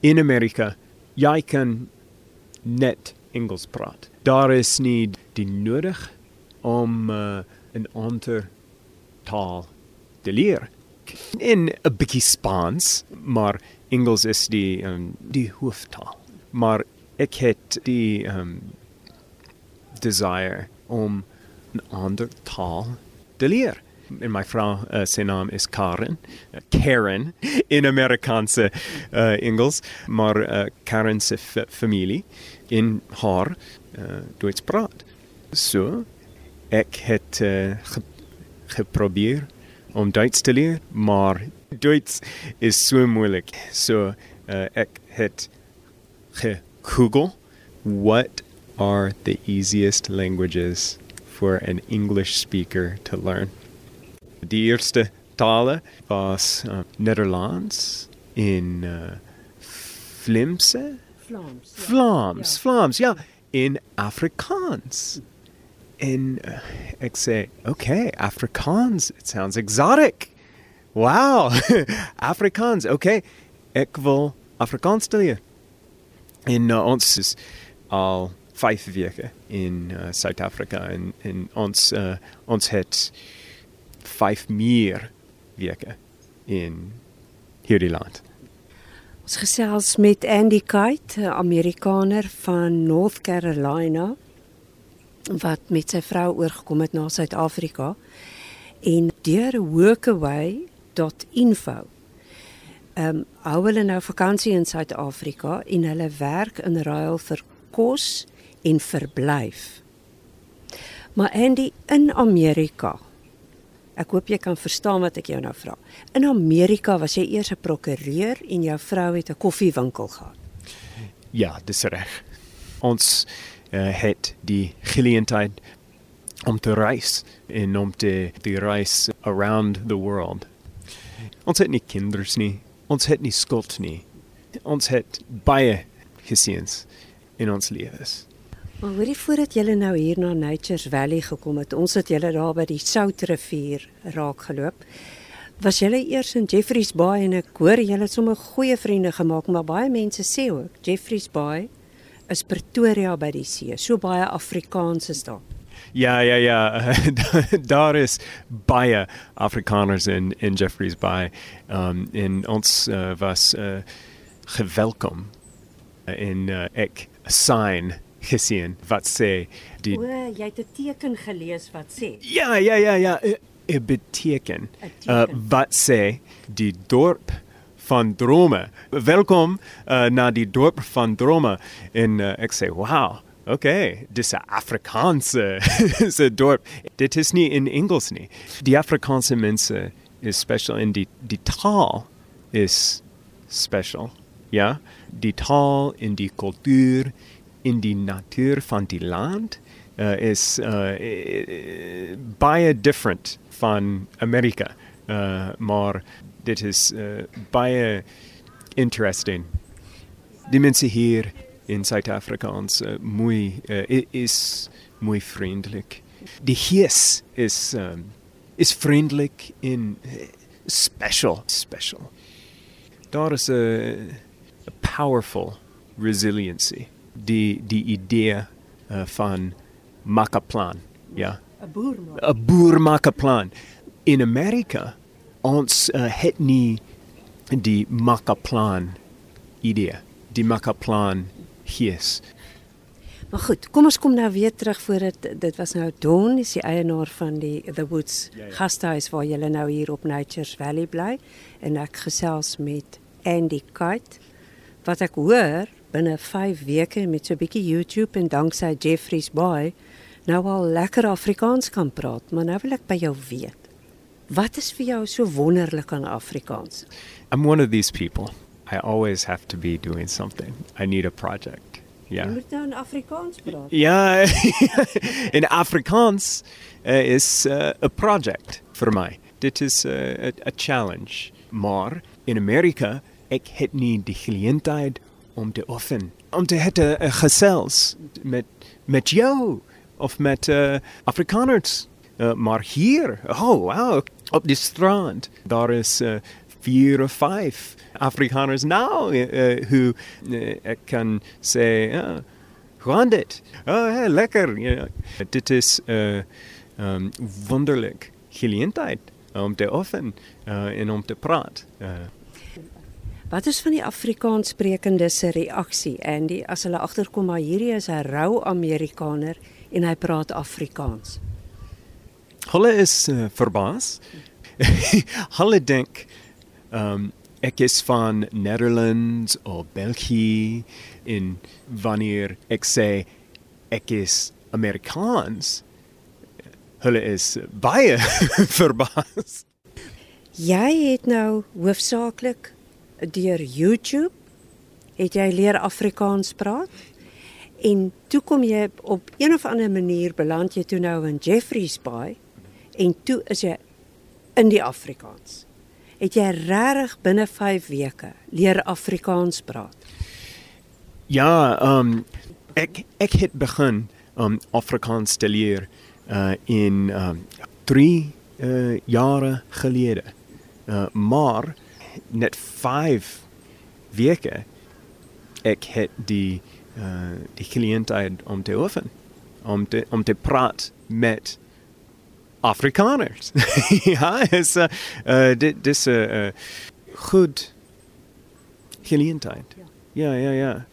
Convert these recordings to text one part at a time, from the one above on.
in Amerika jy kan net Engels praat. Daar is nie die nodig om uh, 'n ander taal te leer. In 'n bietjie Spaans, maar Engels is die um, die hooftaal. Maar ek het die um, desire om 'n ander taal te leer. En my vrou uh, is Karen. Uh, Karen in Amerikaanse uh, Engels, maar uh, Karen se familie in haar uh, Duits praat. So ek het uh, ge geprobeer om Duits te leer, maar Duits is so moeilik. So uh, ek het ge-Google what are the easiest languages for an English speaker to learn. Die eerste tale was uh, Nederlands in uh, Flimse Vlaams. Ja. Vlaams, Ja. Vlaams, ja, in Afrikaans. In uh, ek sê, okay, Afrikaans, it sounds exotic. Wow, Afrikaans, okay. Ek wil Afrikaans leer. En uh, ons is al 5 weke in uh, Suid-Afrika en en ons uh, ons het 5 meer weke in hierdie land. Ons gesels met Andy Kite, 'n Amerikaner van North Carolina wat met sy vrou oorgekom het na Suid-Afrika en deur workaway.info. Ehm um, hou hulle nou vakansie in Suid-Afrika en hulle werk in ruil vir kos en verblyf. Maar Andy in Amerika. Ek hoop jy kan verstaan wat ek jou nou vra. In Amerika was jy eers 'n prokureur en jou vrou het 'n koffiewinkel gehad. Ja, dis reg. Ons uh, het die geleentheid om te reis en om te die reis around the world. Ons het nie kinders nie. Ons het nie skuld nie. Ons het baie gesiens in ons lewens. Maar hoorie voordat jy nou hier na Nature's Valley gekom het, ons het julle daar by die Soutrivier raak geloop. Was julle eers in Jeffreys Bay en ek hoor julle het sommer goeie vriende gemaak, maar baie mense sê ook Jeffreys Bay is Pretoria by die see. So baie Afrikaans is daar. Ja, ja, ja. Daar is baie Afrikaners in in Jeffreys Bay. Um in ons uh, was uh, gewelkom in uh, ek sign gesien wat sê die O, jy het 'n teken gelees wat sê. Ja, ja, ja, ja. 'n beteken. 'n Uh, teken. wat sê die dorp van drome. Welkom uh, na die dorp van drome en uh, ek sê wow. Okay, dis 'n Afrikaanse se dorp. Dit is nie in Engels nie. Die Afrikaanse mense is special in die die taal is special. Ja, die taal in die kultuur in die natuur van die land uh, is uh, eh, baie different van Amerika. Uh, maar dit is uh, baie interesting. Die mense hier in Suid-Afrika ons uh, mooi uh, is mooi vriendelik. Die gees is um, is vriendelik en uh, special, special. Daar is 'n powerful resiliency. Die die idee uh, van makaplan, ja. 'n Boer maar. 'n boer maak 'n plan. In Amerika ons uh, het nie die makaplan idee, die makaplan gees. Maar goed, kom ons kom nou weer terug voordat dit was nou Don, is die eienaar van die The Woods Ja, ja. gastehuis waar jy nou hier op Nature's Valley bly en ek gesels met Andy Kite wat ek hoor binne 5 weke met so 'n bietjie YouTube en danksy Jeffrey's Bay nou al lekker Afrikaans kan praat, maar nou wil ek by jou weet. Wat is vir jou so wonderlik aan Afrikaans? I'm one of these people. I always have to be doing something. I need a project. Jy Yeah. moet nou in Afrikaans praat. Ja, in Afrikaans uh, is uh, a project vir my. Dit is uh, a, a challenge. Maar in Amerika ek het nie die geleentheid om te oefen, om te het 'n 'n gesels met met jou of met uh, Afrikaners. Uh, maar hier, oh wow, op die strand, daar is uh, vier of vijf Afrikaners nou uh, uh, ek kan uh, dit? Oh, hey, lekker. Dit is uh, um, wonderlik geleentheid om te oefen uh, en om te praat. Wat is van die Afrikaans sprekendes se reaksie Andy as hulle agterkom maar hierdie is 'n rou Amerikaner en hy praat Afrikaans? Hulle is uh, verbaas. hulle dink um ek is van Netherlands of België in wanneer ek sê ek is Amerikaans. Hulle is baie verbaas. Jy het nou hoofsaaklik deur YouTube het jy leer Afrikaans praat en toe kom jy op een of ander manier beland jy toe nou in Jeffreys Bay en toe is jy in die Afrikaans. Het jy regtig binne 5 weke leer Afrikaans praat? Ja, um ek ek het begin um Afrikaans te leer uh in um 3 uh jare gelede. Uh maar net 5 weke ek het die uh die geleentheid om te oefen om te om te praat met Afrikaners. ja, is 'n uh, dit dis 'n uh, goed geleentheid. Ja, ja, ja.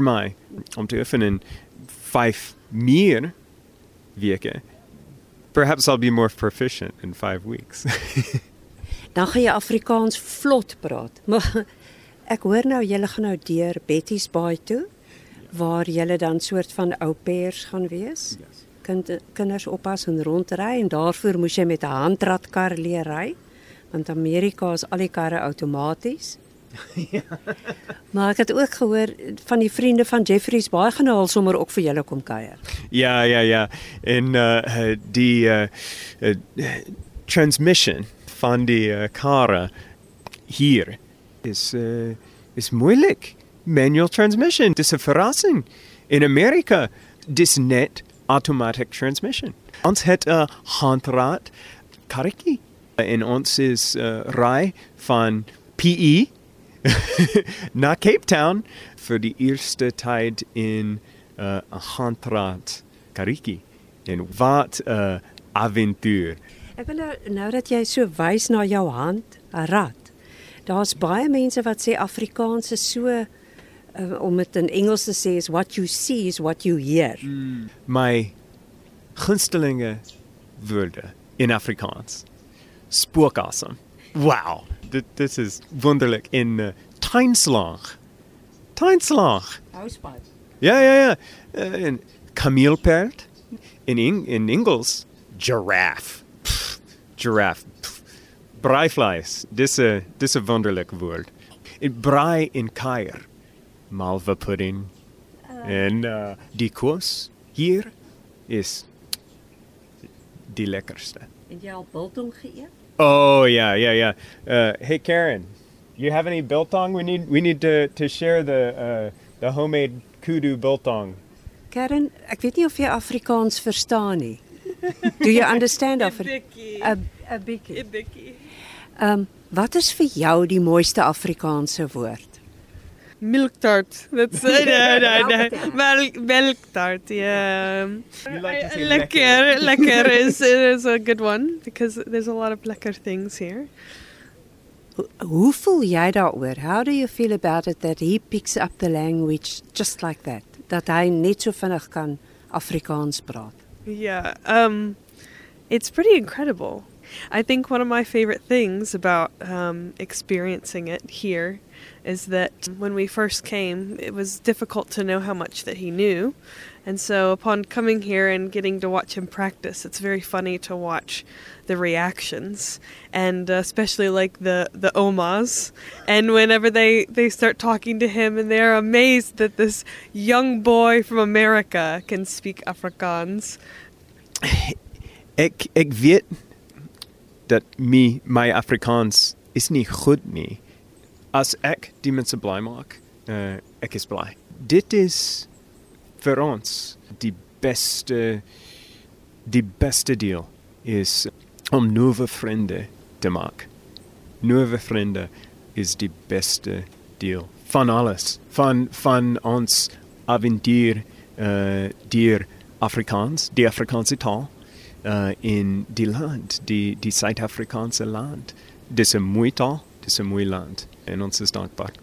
My om te oefen in 5 meer weke. Perhaps I'll be more proficient in 5 weeks. Dan gaan jy Afrikaans vlot praat. Maar ek hoor nou julle gaan nou deur Betty's Bay toe waar julle dan soort van ou pairs gaan wees. Yes. Kind kinders oppas en rondry en daarvoor moes jy met 'n handtratkar leer ry want Amerika is al die karre outomaties. ja. Maar ek het ook gehoor van die vriende van Jeffreys Bay gaan nou al sommer ook vir julle kom kuier. Ja, ja, ja. En uh die uh, uh transmission van die uh, karre hier is uh is moeilik. Manual transmission, dis 'n verrassing. In Amerika dis net automatic transmission. Ons het 'n handrat karretjie en ons is uh, ry van PE na Cape Town vir die eerste tyd in 'n uh, handrat karretjie. En wat 'n uh, avontuur. Ek wil nou nou dat jy so wys na jou hand, 'n rad. Daar's baie mense wat sê Afrikaans is so uh, om dit in Engels te sê is what you see is what you hear. Mm. My gunstelinge woorde in Afrikaans. Spookasem. Wow. Dit dit is wonderlik in uh, tuinslag. Tuinslag. Housepad. Ja ja ja. Uh, en kameelperd in in Engels giraffe. Giraffe. Pff. Braaivleis. Dis 'n dis 'n wonderlik woord. In braai in kuier. Malva pudding. Uh. En uh, die kos hier is die lekkerste. En jy al biltong geëet? Oh yeah, yeah, yeah. Uh, hey Karen, you have any biltong? We need we need to to share the uh, the homemade kudu biltong. Karen, ek weet nie of jy Afrikaans verstaan nie. Do you understand Afri Bikkie. 'n 'n bietjie. 'n Bikkie. Ehm um, wat is vir jou die mooiste Afrikaanse woord? Milk tart. That's no, no, no. Melktart. Milk, milk tart. Yeah. Like say lekker. Lekker is is a good one because there's a lot of lekker things here. Hoe, hoe voel jy daaroor? How do you feel about it that he picks up the language just like that? Dat hy net so vinnig kan Afrikaans praat. Yeah. Um, it's pretty incredible. I think one of my favorite things about um, experiencing it here is that when we first came, it was difficult to know how much that he knew. And so upon coming here and getting to watch him practice, it's very funny to watch the reactions and uh, especially like the the omas and whenever they they start talking to him and they're amazed that this young boy from America can speak Afrikaans. Ek ek weet dat my my Afrikaans is nie goed nie. As ek die mense bly maak, uh, ek is bly. Dit is vir ons die beste die beste deel is om nuwe vriende te maak. nuwe vriende is die beste deel van alles. Van van ons avontuur uh deur Afrikaans, die Afrikaanse taal uh in die land, die die Suid-Afrikaanse land. Dis 'n mooi taal, dis 'n mooi land en ons is dankbaar.